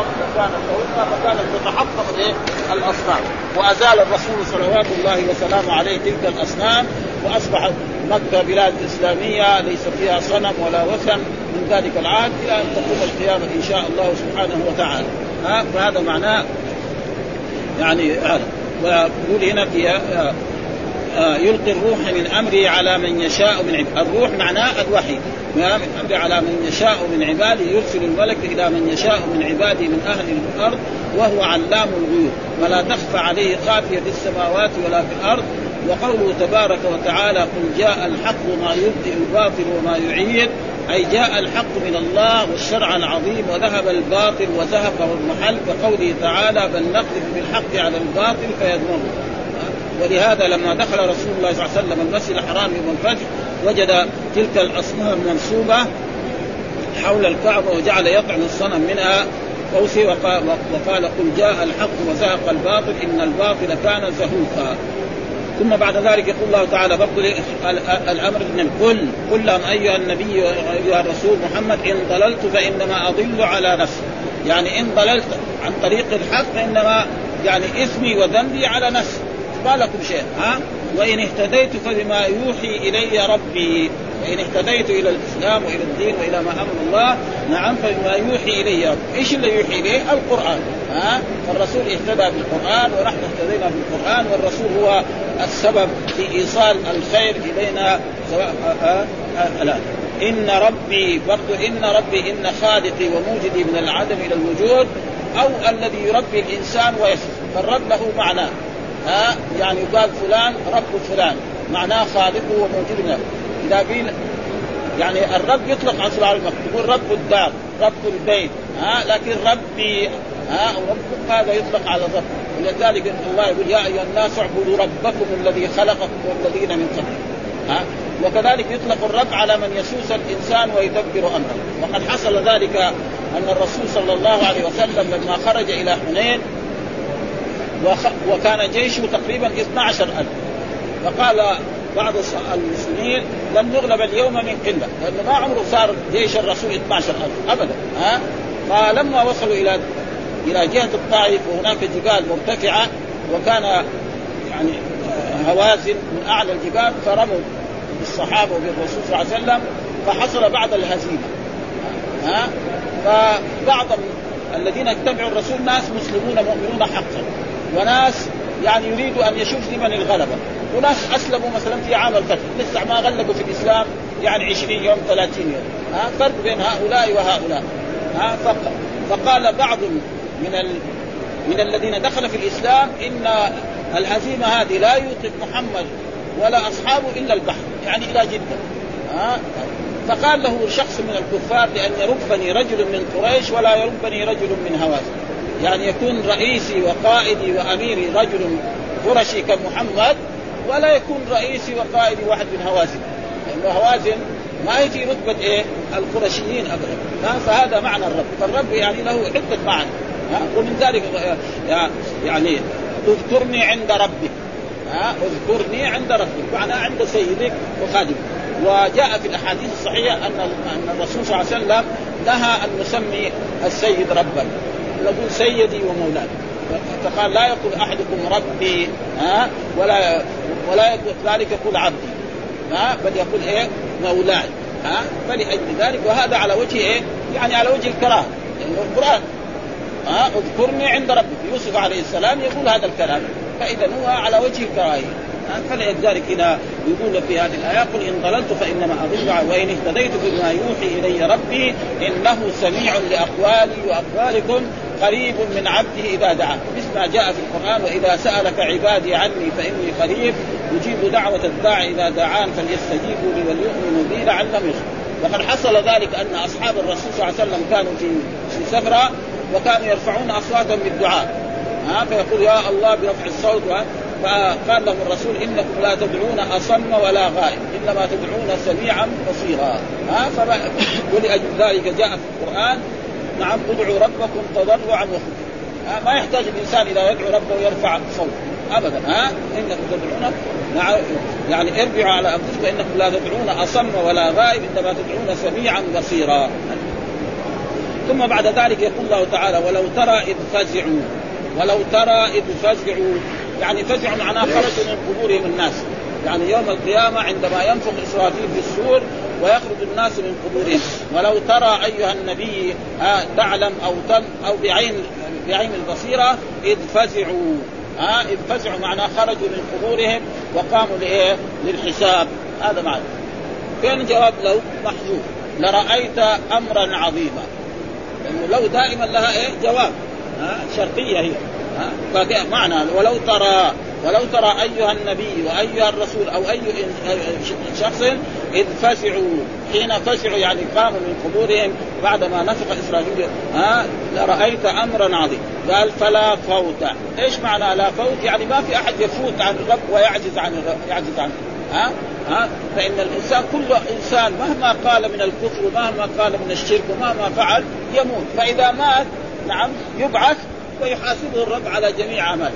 الصواب فكانت تهمها فكانت إيه الأصنام. وأزال الرسول صلوات الله وسلامه عليه تلك الأصنام واصبحت مكة بلاد إسلامية ليس فيها صنم ولا وثن. من ذلك العهد إلى أن تقوم القيامة إن شاء الله سبحانه وتعالى. ها؟ فهذا معناه يعني هذا ويقول هنا في آه، آه، يلقي الروح من أمره على من يشاء من عباده، الروح معناه الوحي، من أمره على من يشاء من عباده يرسل الملك إلى من يشاء من عباده من أهل الأرض وهو علام الغيوب، ولا تخفى عليه خافية في السماوات ولا في الأرض، وقوله تبارك وتعالى قل جاء الحق وما يبدئ الباطل وما يعيد أي جاء الحق من الله والشرع العظيم وذهب الباطل وذهب المحل. كقوله تعالى بل نقذف بالحق على الباطل فيدمغه ولهذا لما دخل رسول الله صلى الله عليه وسلم المسجد الحرام يوم الفتح وجد تلك الأصنام منصوبة حول الكعبة وجعل يطعم الصنم منها. وقال, وقال قل جاء الحق وزهق الباطل إن الباطل كان زهوقا. ثم بعد ذلك يقول الله تعالى برضو الأمر من قل قل لهم أيها النبي أيها الرسول محمد إن ضللت فإنما أضل على نفسي. يعني إن ضللت عن طريق الحق فإنما يعني إثمي وذنبي على نفسي. ما لكم شيء ها؟ وإن اهتديت فبما يوحي إلي ربي. وإن اهتديت إلى الإسلام وإلى الدين وإلى ما أمر الله نعم فبما يوحي إلي ربي. إيش اللي يوحي إليه؟ القرآن ها؟ فالرسول اهتدى بالقرآن ونحن اهتدينا بالقرآن والرسول هو السبب في إيصال الخير إلينا سواء الان إن ربي برضو إن ربي إن خالقي وموجدي من العدم إلى الوجود أو الذي يربي الإنسان ويصف فالرب له معناه ها يعني يقال فلان رب فلان. معناه خالقه وموجود له إذا قيل يعني الرب يطلق على سبحانه يقول رب الدار رب البيت ها لكن ربي ها ربك هذا يطلق على الرب. ولذلك الله يقول يا أيها الناس اعبدوا ربكم الذي خلقكم والذين من قبلكم. ها وكذلك يطلق الرب على من يسوس الإنسان ويدبر أمره. وقد حصل ذلك أن الرسول صلى الله عليه وسلم لما خرج إلى حنين وكان جيشه تقريبا 12000 فقال بعض المسلمين لن نغلب اليوم من قلة لأنه ما عمره صار جيش الرسول 12000 ابدا ها؟ فلما وصلوا إلى إلى جهة الطائف وهناك جبال مرتفعة وكان يعني هوازن من أعلى الجبال فرموا بالصحابة وبالرسول صلى الله عليه وسلم فحصل بعض الهزيمة. ها؟ فبعض الذين اتبعوا الرسول ناس مسلمون مؤمنون حقا. وناس يعني يريدوا أن يشوف لمن الغلبة. وناس أسلموا مثلا في عام الفتح. لسه ما غلبوا في الإسلام يعني 20 يوم 30 يوم. ها فرق بين هؤلاء وهؤلاء. ها فقال بعض من ال... من الذين دخل في الإسلام إن الهزيمة هذه لا يوقف محمد ولا أصحابه إلا البحر يعني إلى جدة. ها فقال له شخص من الكفار لأن يربني رجل من قريش ولا يربني رجل من هوازن. يعني يكون رئيسي وقائدي وأميري رجل قرشي كمحمد ولا يكون رئيسي وقائدي واحد من هوازن. لأنه هوازن ما هي في رتبة إيه؟ القرشيين ابدا. فهذا معنى الرب. فالرب يعني له عده معاني. ومن ذلك يعني اذكرني عند ربك ها؟ اذكرني عند ربك معنى عند سيدك وخادمك. وجاء في الأحاديث الصحيحة أن أن الرسول صلى الله عليه وسلم نهى أن نسمي السيد ربا. نقول سيدي ومولاي. فقال لا يقول أحدكم ربي ها ولا ولا يقول ذلك يقول عبدي. ها بل يقول إيه؟ مولاي. ها فلأجل ذلك وهذا على وجه إيه؟ يعني على وجه الكراهه لأنه القرآن. ها اذكرني عند ربك. يوسف عليه السلام يقول هذا الكلام. فاذا هو على وجه الكراهية. فلذلك هنا يقول في هذه الآية قل إن ضللت فإنما أضل وإن اهتديت بما يوحي إلي ربي إنه سميع لأقوالي وأقوالكم. قريب من عبده إذا دعا مثل ما جاء في القرآن وإذا سألك عبادي عني فإني قريب يجيب دعوة الداعي إذا دعان فليستجيبوا لي وليؤمنوا بي لعلهم يرشدون وقد حصل ذلك أن أصحاب الرسول صلى الله عليه وسلم كانوا في في سفرة وكانوا يرفعون اصواتهم بالدعاء. ها فيقول يا الله برفع الصوت فقال لهم الرسول إنكم لا تدعون أصم ولا غائب إنما تدعون سميعا بصيرا. ها ولاجل ذلك جاء في القرآن نعم ادعوا ربكم تضرعا وخفيا ما يحتاج الإنسان اذا يدعو ربه يرفع صوته ابدا ها إنكم تدعون. يعني ارجعوا على أنفسكم إنكم لا تدعون أصم ولا غائب إنما تدعون سميعا بصيرا. ثم بعد ذلك يقول الله تعالى ولو ترى إذ فزعوا ولو ترى إذ فزعوا. يعني فزعوا معناه خرجوا من قبورهم الناس. يعني يوم القيامة عندما ينفخ إسرافيل في السور ويخرج الناس من قبورهم. ولو ترى أيها النبي تعلم أو تم أو بعين بعين البصيرة إذ فزعوا. ها إذ فزعوا معناه خرجوا من قبورهم وقاموا لإيه؟ للحساب. هذا معنى. كان جواب لو محذوف. لرأيت أمرا عظيما. لأنه لو دائما لها إيه؟ جواب. ها شرطية هي. ها معنى. ولو ترى ولو ترى أيها النبي وأيها الرسول أو أي شخص إذ فزعوا حين فزعوا يعني قاموا من قبورهم بعدما نفخ إسرافيل. ها لرأيت أمرا عظيما قال فلا فوت. إيش معنى لا فوت؟ يعني ما في أحد يفوت عن الرب ويعجز عن الرب يعجز عنه. ها ها فإن الإنسان كل إنسان مهما قال من الكفر ومهما قال من الشرك ومهما فعل يموت. فإذا مات نعم يبعث ويحاسبه الرب على جميع أعماله.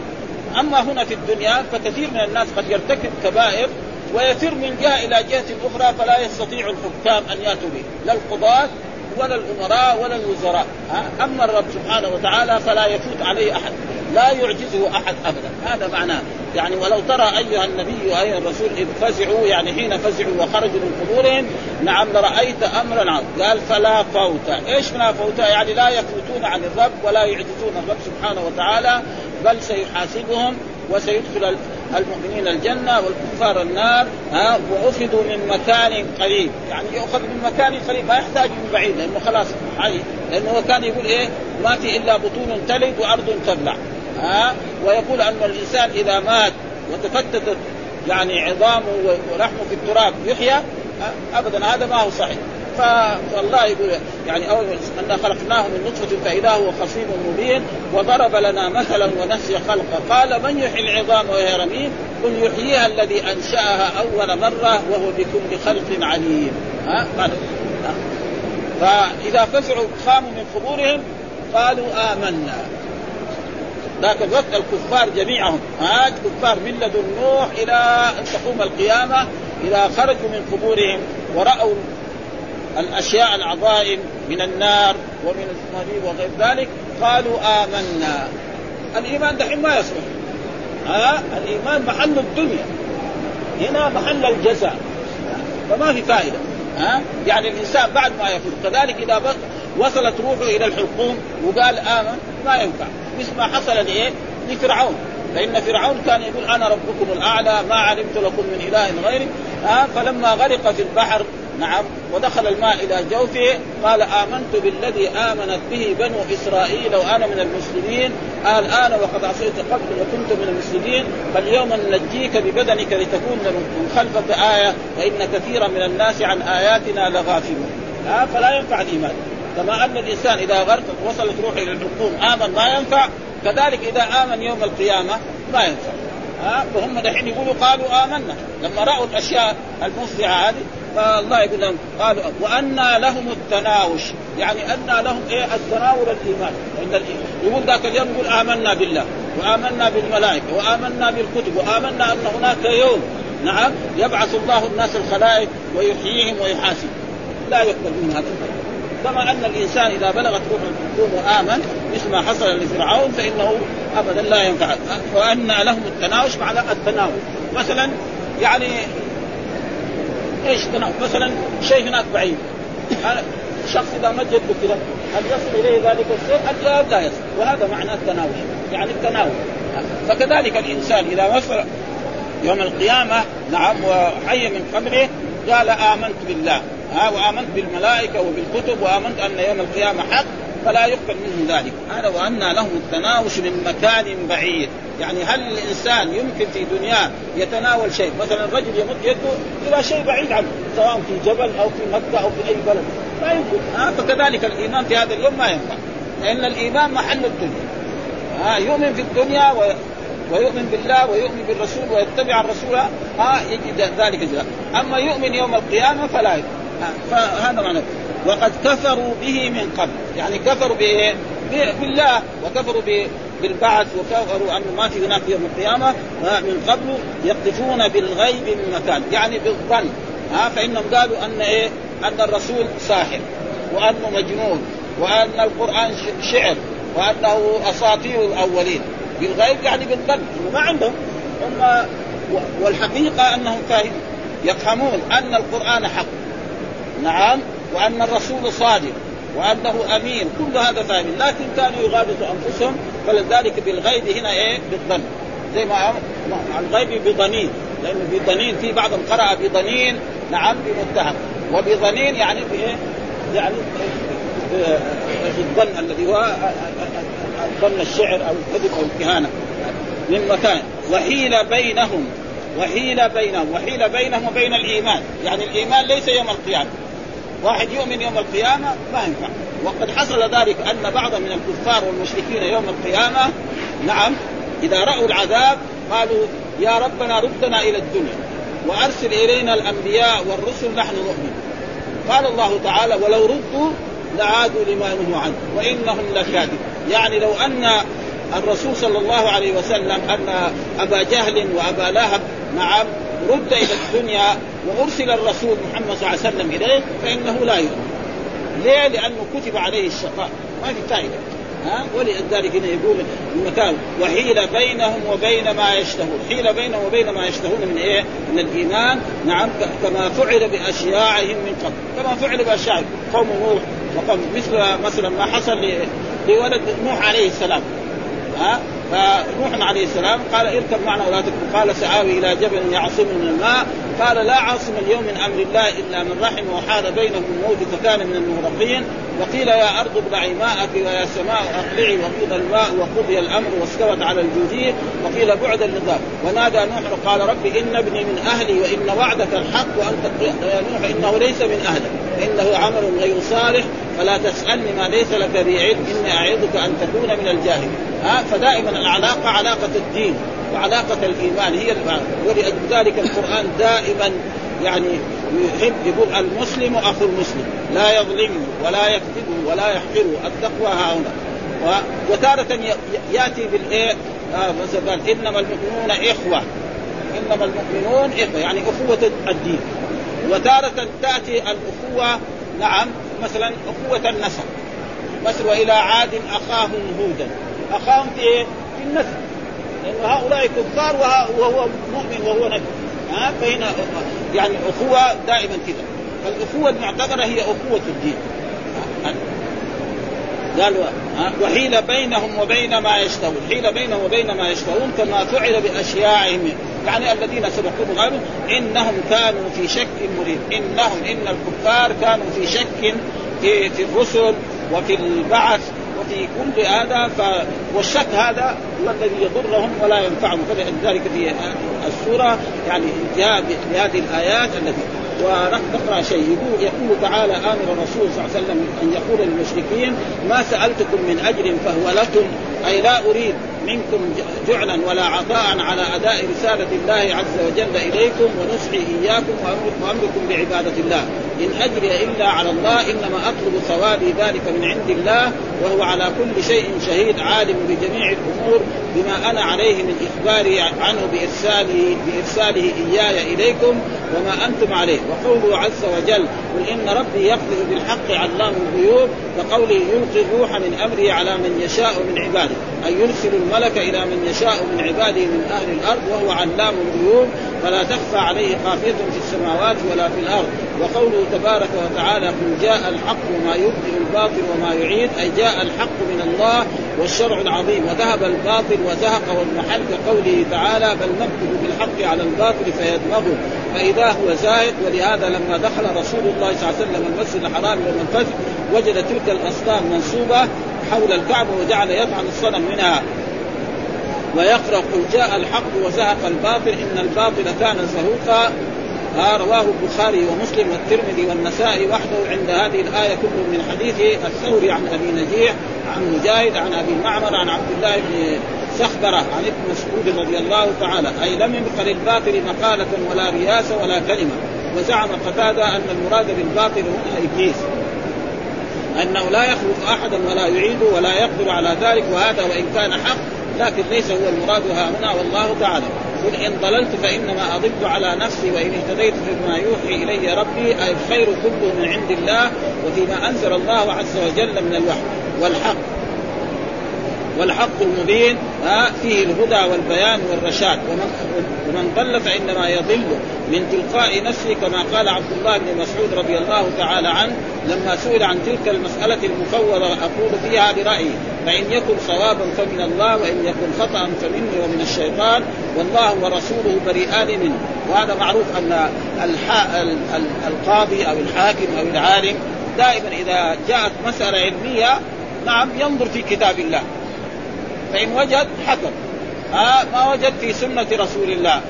أما هنا في الدنيا فكثير من الناس قد يرتكب كبائر ويفر من جهة إلى جهة أخرى فلا يستطيع الحكام أن يأتوا به لا القضاة ولا الأمراء ولا الوزراء أما الرب سبحانه وتعالى فلا يفوت عليه أحد لا يعجزه أحد ابدا هذا معناه يعني ولو ترى أيها النبي وأيها الرسول إذ فزعوا يعني حين فزعوا وخرجوا من قبورهم نعم لرايت امرا عظيما قال فلا فوت إيش فلا فوت؟ يعني لا يفوتون عن الرب ولا يعجزون الرب سبحانه وتعالى بل سيحاسبهم وسيدخل المؤمنين الجنة والكفار النار ها وأخذوا من مكان قريب. يعني يؤخذ من مكان قريب ما يحتاج من بعيد لأنه خلاص حي لأنه هو كان يقول إيه؟ ما في إلا بطون تلد وأرض تبلع. ها ويقول أن الإنسان إذا مات وتفتتت يعني عظامه ولحمه في التراب يحيى أبدا هذا ما هو صحيح. فالله يقول يعني اول انا خلقناه من نطفة فإذا هو خصيم مبين وضرب لنا مثلا ونسي خلقه. قال من يحيي العظام وهي رميم؟ قل يحييها الذي أنشأها أول مرة وهو بكل خلق عليم. ها؟ فإذا فزعوا قاموا من قبورهم قالوا آمنا. ذاك الوقت الكفار جميعهم. ها؟ الكفار من لدن نوح إلى أن تقوم القيامة إذا خرجوا من قبورهم ورأوا الأشياء العظائم من النار ومن المريض وغير ذلك قالوا آمنا. الإيمان دحين ما يصلح. ها؟ الإيمان محل الدنيا. هنا محل الجزاء. فما في فائدة. ها؟ يعني الإنسان بعد ما يفوت. كذلك إذا وصلت روحه إلى الحلقوم وقال آمن ما ينفع. مثل ما حصل لإيه؟ لفرعون. فإن فرعون كان يقول أنا ربكم الأعلى ما علمت لكم من إله غيري. ها؟ فلما غرق في البحر نعم. ودخل الماء إلى جوفه قال آمنت بالذي آمنت به بنو إسرائيل وأنا من المسلمين. الان وقد عصيت قبل وكنت من المسلمين. فاليوم ننجيك ببدنك لتكون من خلفك آية وإن كثيرا من الناس عن آياتنا لغافلون. آه فلا ينفع الإيمان. كما أن الإنسان إذا غرق وصلت روحه إلى الحكوم آمن ما ينفع. كذلك إذا آمن يوم القيامة ما ينفع. ها فهم دحين يقولوا قالوا آمنا. لما رأوا الأشياء المفزعة هذه فالله يقول لهم قالوا وأنى لهم التناوش. يعني أنى لهم إيه؟ التناول الإيمان إن يقول ذاك اليوم يقول آمنا بالله وآمنا بالملائكة وآمنا بالكتب وآمنا أن هناك يوم نعم يبعث الله الناس الخلائق ويحييهم ويحاسب لا يقبل من هذا كما أن الإنسان إذا بلغت روح الحكم وآمن مثل ما حصل لفرعون فإنه ابدا لا ينفع. وان لهم التناوش مع التناول. مثلا يعني إيش تناول مثلا شيء هناك بعيد. شخص إذا مجد له كذا هل يصل إليه ذلك الشيء؟ الجواب لا يصل. وهذا معنى التناول يعني التناول. فكذلك الإنسان إذا وصل يوم القيامة نعم وحي من قبره قال آمنت بالله. ها وآمنت بالملائكة وبالكتب وآمنت أن يوم القيامة حق. فلا يقبل منه ذلك. هذا وأن لهم التناوش من مكان بعيد. يعني هل الإنسان يمكن في دنياه يتناول شيء؟ مثلا الرجل يمد يده إلى شيء بعيد عنه سواء في جبل أو في مكة أو في أي بلد. ما يمكن. ها فكذلك الإيمان في هذا اليوم ما ينفع. لأن الإيمان محل الدنيا. ها يؤمن في الدنيا و... ويؤمن بالله ويؤمن بالرسول ويتبع الرسول. ها يجد ذلك جزاء. أما يؤمن يوم القيامة فلا يؤمن فهذا معنى. وقد كفروا به من قبل. يعني كفروا؟ بالله وكفروا بالبعث وكفروا انه ما في هناك يوم القيامة من قبل يقذفون بالغيب من مكان يعني بالظن ها فإنهم قالوا أن إيه؟ أن الرسول ساحر وأنه مجنون وأن القرآن شعر وأنه أساطير الأولين بالغيب يعني بالظن ما عندهم هم والحقيقة أنهم فاهمون يفهمون أن القرآن حق نعم وأن الرسول صادق وأنه أمين. كل هذا فاهمين لكن كانوا يغالطوا أنفسهم فلذلك بالغيب هنا إيه؟ بالظن. زي ما الغيب بضنين لأنه بضنين في بعضهم قرأ بضنين نعم بمتهم. وبظنين يعني بايه؟ يعني الظن الذي هو ظن الشعر أو الكذب أو الكهانة. من مكان. وحيل بينهم. وحيل بينهم. وحيل بينهم وبين الإيمان. يعني الإيمان ليس يوم القيامة. واحد يؤمن يوم القيامة ما ينفع. وقد حصل ذلك أن بعض من الكفار والمشركين يوم القيامة نعم إذا رأوا العذاب قالوا يا ربنا ردنا إلى الدنيا وأرسل إلينا الأنبياء والرسل نحن نؤمن. قال الله تعالى ولو ردوا لعادوا لما نهوا عنه وإنهم لكاذبون. يعني لو أن الرسول صلى الله عليه وسلم أن أبا جهل وأبا لهب نعم رد إلى الدنيا وأرسل الرسول محمد صلى الله عليه وسلم إليه فإنه لا يؤمن. ليه؟ لأنه كتب عليه الشقاء. ما في فائدة. ها؟ ولذلك هنا يقول المكان وحيل بينهم وبين ما يشتهون. حيل بينهم وبين ما يشتهون من إيه؟ من الإيمان. نعم كما فعل بأشياعهم من قبل. كما فعل بأشياعهم. قوم نوح وقوم مثل مثلا ما حصل لولد نوح عليه السلام. ها؟ فنوح عليه السلام قال اركب معنا ولا تكن قال سآوي إلى جبل يعصم من الماء. قال لا عاصم اليوم من أمر الله إلا من رحم وحال بينهم الموت فكان من المغرقين. وقيل يا أرض ابلعي ماءك ويا سماء أقلعي وقيل الماء وقضي الأمر واستوت على الجودي. وقيل بعدا للذاب ونادى نوح قال رب إن ابني من أهلي وإن وعدك الحق وانت يا نوح إنه ليس من أهلك. إنه عمل غير صالح. فلا تسألني ما ليس لك به علم. إني أعظك أن تكون من الجاهلين. ها؟ فدائما العلاقة علاقة الدين. وعلاقة الإيمان هي ولذلك القرآن دائما يعني يحب يقول المسلم أخو المسلم. لا يظلمه ولا يكذبه ولا يحقره التقوى ها هنا وتارة يأتي بالإيه؟ آه مثلا قال إنما المؤمنون إخوة. إنما المؤمنون إخوة. يعني أخوة الدين. وتارة تأتي الأخوة نعم مثلا أخوة النسب. مثل وإلى عاد أخاهم هودا. أخاهم في إيه؟ في النسب. لأن هؤلاء كفار وهو مؤمن وهو نبي. ها؟ فهنا يعني أخوة دائما كذا. فالأخوة المعتبرة هي أخوة الدين. قال وحيل بينهم وبين ما يشتهون. حيل بينهم وبين ما يشتهون كما فعل بأشياعهم. يعني الذين سبقوهم قالوا إنهم كانوا في شك مريب. إنهم إن الكفار كانوا في شك في الرسل وفي البعث. وفي كل هذا ف... والشك هذا هو الذي يضرهم ولا ينفعهم. فلذلك في السورة يعني جاء بهذه الآيات التي ونقرا شيء. يقول يقول تعالى أمر الرسول صلى الله عليه وسلم أن يقول للمشركين ما سألتكم من أجر فهو لكم. أي لا أريد منكم جعلا ولا عطاء على أداء رسالة الله عز وجل إليكم ونصحي إياكم وأمركم بعبادة الله. إن أجري إلا على الله إنما أطلب ثوابي ذلك من عند الله وهو على كل شيء شهيد عالم بجميع الأمور بما أنا عليه من إخباري عنه بإرساله بإرساله إياي إليكم وما أنتم عليه. وقوله عز وجل قل إن ربي يقذف بالحق علام الغيوب وقوله يلقي الروح من أمره على من يشاء من عباده. أي يرسل الملك إلى من يشاء من عباده من أهل الأرض وهو علام الغيوب. فلا تخفى عليه خافية في السماوات ولا في الأرض. وقوله تبارك وتعالى قل جاء الحق وما يبدئ الباطل وما يعيد. أي جاء الحق من الله والشرع العظيم. وذهب الباطل وزهق والمحل كقوله تعالى بل نكتب بالحق على الباطل فيدمغه. فإذا هو زاهد ولهذا لما دخل رسول الله صلى الله عليه وسلم المسجد الحرام يوم الفتح وجد تلك الأصنام منصوبة حول الكعبة وجعل يطعن الصنم منها. ويقرأ قل جاء الحق وزهق الباطل إن الباطل كان زهوقا. آه رواه البخاري ومسلم والترمذي والنسائي وحده عند هذه الآية كله من حديث الثوري عن أبي نجيح. عن مجاهد عن أبي معمر عن عبد الله بن سخبرة عن ابن مسعود رضي الله تعالى أي لم يبق للباطل مقالة ولا رياسة ولا كلمة. وزعم قتادة أن المراد بالباطل هنا إبليس. أنه لا يخلق أحدا ولا يعيد ولا يقدر على ذلك وهذا وإن كان حق لكن ليس هو المراد ها هنا والله تعالى. قل إن ضللت فإنما اضل على نفسي وإن اهتديت فيما يوحي إلي ربي الخير كله من عند الله وفيما أنزل الله عز وجل من الوحي. والحق. والحق المبين ها فيه الهدى والبيان والرشاد. ومن ومن ضل فإنما يضل من تلقاء نفسه كما قال عبد الله بن مسعود رضي الله تعالى عنه لما سئل عن تلك المسألة المفوضة أقول فيها برأيي فإن يكن صوابا فمن الله وإن يكن خطا فمني ومن الشيطان والله ورسوله بريئان منه. وهذا معروف أن القاضي أو الحاكم أو العالم دائما إذا جاءت مسألة علمية نعم ينظر في كتاب الله. فإن وجد حكم. آه ما وجد في سنة رسول الله.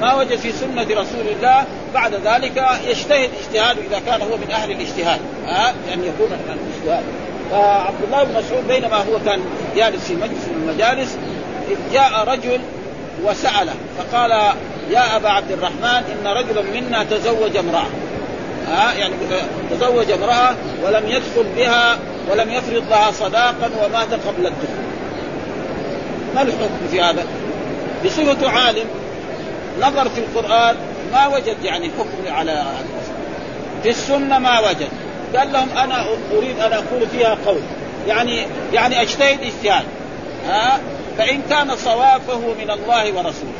ما وجد في سنة رسول الله بعد ذلك يجتهد اجتهاد إذا كان هو من أهل الاجتهاد. آه أن يكون الاجتهاد. فعبد الله بن مسعود بينما هو كان جالس في مجلس من المجالس إذ جاء رجل وسأله فقال يا أبا عبد الرحمن إن رجلا منا تزوج امرأة. ها يعني تزوج امرأة ولم يدخل بها ولم يفرض لها صداقا ومات قبل الدخول. ما الحكم في هذا؟ بصفته عالم نظر في القرآن ما وجد يعني حكم على في السنة ما وجد. قال لهم أنا أريد أن أقول فيها قول. يعني يعني أجتهد إجتهاد. ها؟ فإن كان صواب فهو من الله ورسوله.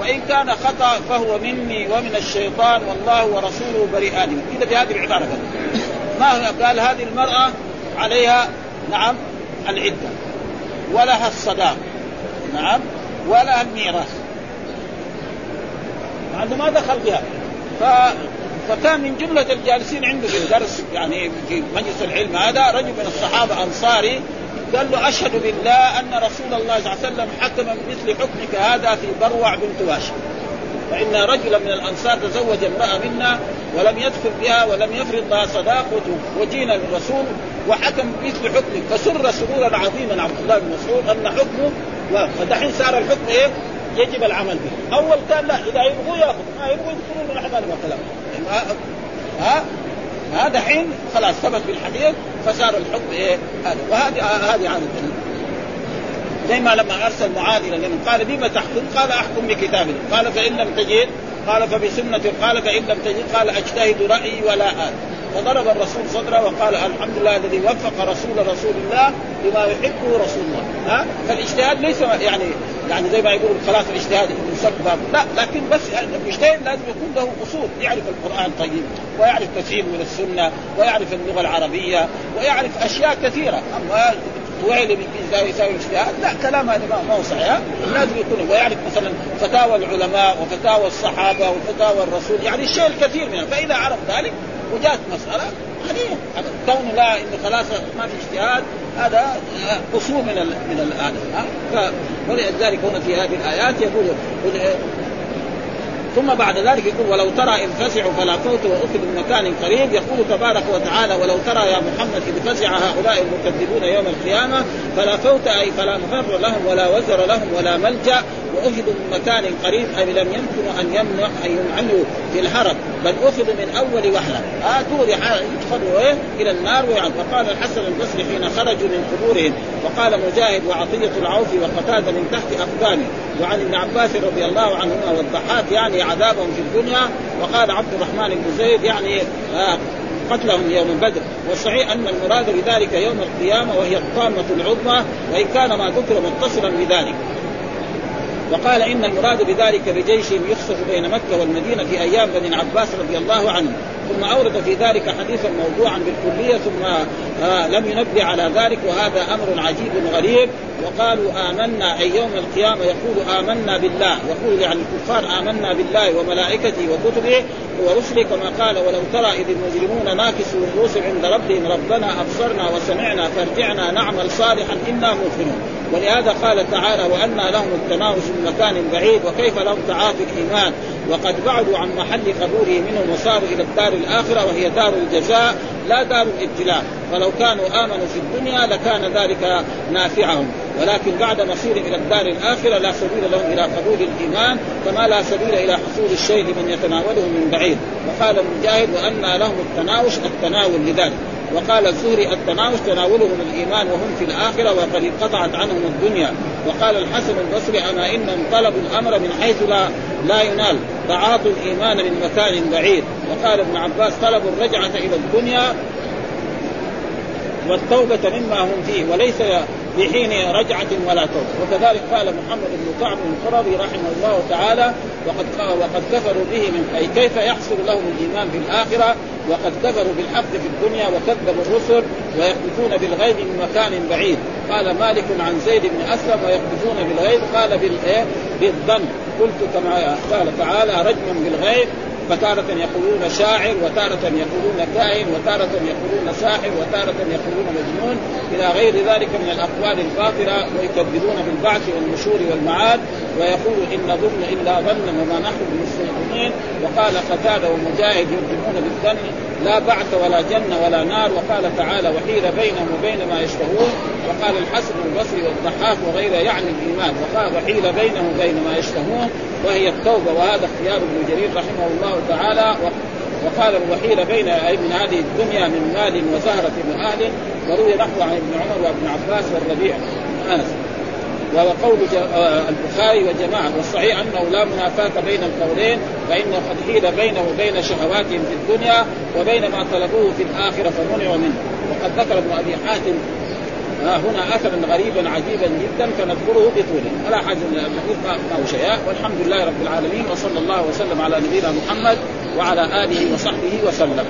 وإن كان خطأ فهو مني ومن الشيطان والله ورسوله بريئان. كذا بهذه العبارة. ما قال هذه المرأة عليها نعم العدة. ولها الصداق نعم ولا الميراث. عنده ما دخل بها. ف... فكان من جملة الجالسين عنده في الدرس يعني في مجلس العلم هذا رجل من الصحابة أنصاري قال له أشهد بالله أن رسول الله صلى الله عليه وسلم حكم بمثل حكمك هذا في بروع بنت واشم. فإن رجلا من الأنصار تزوج امرأة منا ولم يدخل بها ولم يفرض لها صداقة وجينا للرسول وحكم بمثل حكمك فسر سرورا عظيما عبد الله بن مسعود أن حكمه فدحين صار الحكم إيه؟ يجب العمل به، أول كان لا إذا يبغوا يأخذ. ما يبغوا يدخلون من احد والكلام ها؟ ها؟ دحين خلاص ثبت بالحديث فصار الحكم إيه؟ هذا. وهذه هذه عاده زي ما لما أرسل معاذ إلى اليمن قال بما تحكم؟ قال أحكم بكتاب قال فإن لم تجد قال فبسنة قال فإن لم تجد قال أجتهد رأيي ولا آت. فضرب الرسول صدره وقال الحمد لله الذي وفق رسول رسول الله بما يحبه رسول الله. ها؟ فالاجتهاد ليس يعني يعني زي ما يقول خلاص الاجتهاد باب لا لكن بس المجتهد لازم يكون له اصول. يعرف القرآن طيب ويعرف كثير من السنة ويعرف اللغة العربية ويعرف أشياء كثيرة. أما وعلم يساوي يساوي اجتهاد لا كلام هذا ما هو صحيح لازم يكون ويعرف مثلا فتاوى العلماء وفتاوى الصحابة وفتاوى الرسول. يعني الشيء الكثير منها. فإذا عرف ذلك وجاءت مسألة هذه كون لا إنه خلاص ما في اجتهاد هذا اصول من ال من هذا ولذلك هنا في هذه الآيات يقول ثم بعد ذلك يقول ولو ترى إذ فزعوا فلا فوت وأخذوا من مكان قريب. يقول تبارك وتعالى ولو ترى يا محمد إذ فزع هؤلاء المكذبون يوم القيامة فلا فوت أي فلا مفر لهم ولا وزر لهم ولا ملجأ وأخذوا من مكان قريب أي لم يمكن أن يمنع أن يمعنوا. في الهرب بل أخذوا من أول وهلة. آه دور يدخلوا إيه؟ إلى النار ويعد فقال الحسن البصري حين خرجوا من قبورهم وقال مجاهد وعطية العوف وقتادة من تحت أقدامه وعن ابن عباس رضي الله عنهما والضحاك يعني عذابهم في الدنيا. وقال عبد الرحمن بن زيد يعني آه قتلهم يوم بدر. والصحيح أن المراد بذلك يوم القيامة وهي الطامه العظمى وإن كان ما ذكر متصلا بذلك. وقال إن المراد بذلك بجيش يخسف بين مكة والمدينة في أيام بني عباس رضي الله عنه. ثم اورد في ذلك حديثا موضوعا بالكلية ثم آه لم ينبه على ذلك وهذا أمر عجيب غريب. وقالوا آمنا أي يوم القيامة يقول آمنا بالله. يقول يعني الكفار آمنا بالله وملائكته وكتبه ورسله كما قال ولو ترى إذ المجرمون ناكسوا رؤوسهم عند ربهم ربنا أبصرنا وسمعنا فارجعنا نعمل صالحا إنا موقنون. ولهذا قال تعالى وأنى لهم التناوش من مكان بعيد وكيف لهم تعافي الإيمان؟ وقد بعدوا عن محل قبوله منهم وصاروا إلى الدار الآخرة وهي دار الجزاء لا دار الابتلاء. فلو كانوا آمنوا في الدنيا لكان ذلك نافعهم. ولكن بعد مصير إلى الدار الآخرة لا سبيل لهم إلى قبول الإيمان كما لا سبيل إلى حصول الشيء لمن يتناوله من بعيد. وقال المجاهد وأنى لهم التناوش التناول لذلك. وقال الزهري التناوش تناولهم الإيمان وهم في الآخرة وقد انقطعت عنهم الدنيا. وقال الحسن البصري أما انهم طلبوا الأمر من حيث لا لا ينال. تعاطوا الإيمان من مكان بعيد. وقال ابن عباس طلبوا الرجعة إلى الدنيا والتوبة مما هم فيه وليس بحين رجعة ولا توبة. وكذلك قال محمد بن كعب القرظي رحمه الله تعالى وقد وقد كفروا به من أي كيف يحصل لهم الإيمان في الآخرة؟ وقد كفروا بالحق في الدنيا وكذبوا الرسل ويحدثون بالغيب من مكان بعيد. قال مالك عن زيد بن أسلم ويحدثون بالغيب. قال بالظن قلت كما قال تعالى رجما بالغيب فتارة يقولون شاعر وتارة يقولون كائن وتارة يقولون ساحر وتارة يقولون مجنون. إلى غير ذلك من الأقوال الباطلة ويكذبون بالبعث والنشور والمعاد. ويقول إن ظن إلا ظنا وما نحن بمستيقنين. وقال قتادة ومجاهد يكذبون بالظن. لا بعث ولا جنة ولا نار وقال تعالى وحيل بينهم وبين ما يشتهون وقال الحسن البصري والضحاك وغيره يعني الإيمان. وقال وحيل بينهم وبين ما يشتهون وهي التوبة وهذا اختيار ابن جرير رحمه الله تعالى. وقال الوحيل بين أي من هذه الدنيا من مال وزهرة وأهل وروي نحو عن ابن عمر وابن عباس والربيع. أنس. وهو قول آه، البخاري وجماعة. والصحيح أنه لا منافاة بين القولين فإنه قد حيل بينه وبين شهواتهم في الدنيا وبين ما طلبوه في الآخرة فمنعوا منه. وقد ذكر ابن أبي حاتم ها هنا أثرا غريبا عجيبا جدا فنذكره بطوله ولا حاجة الحديث ما شيء. والحمد لله رب العالمين وصلى الله وسلم على نبينا محمد وعلى آله وصحبه وسلم.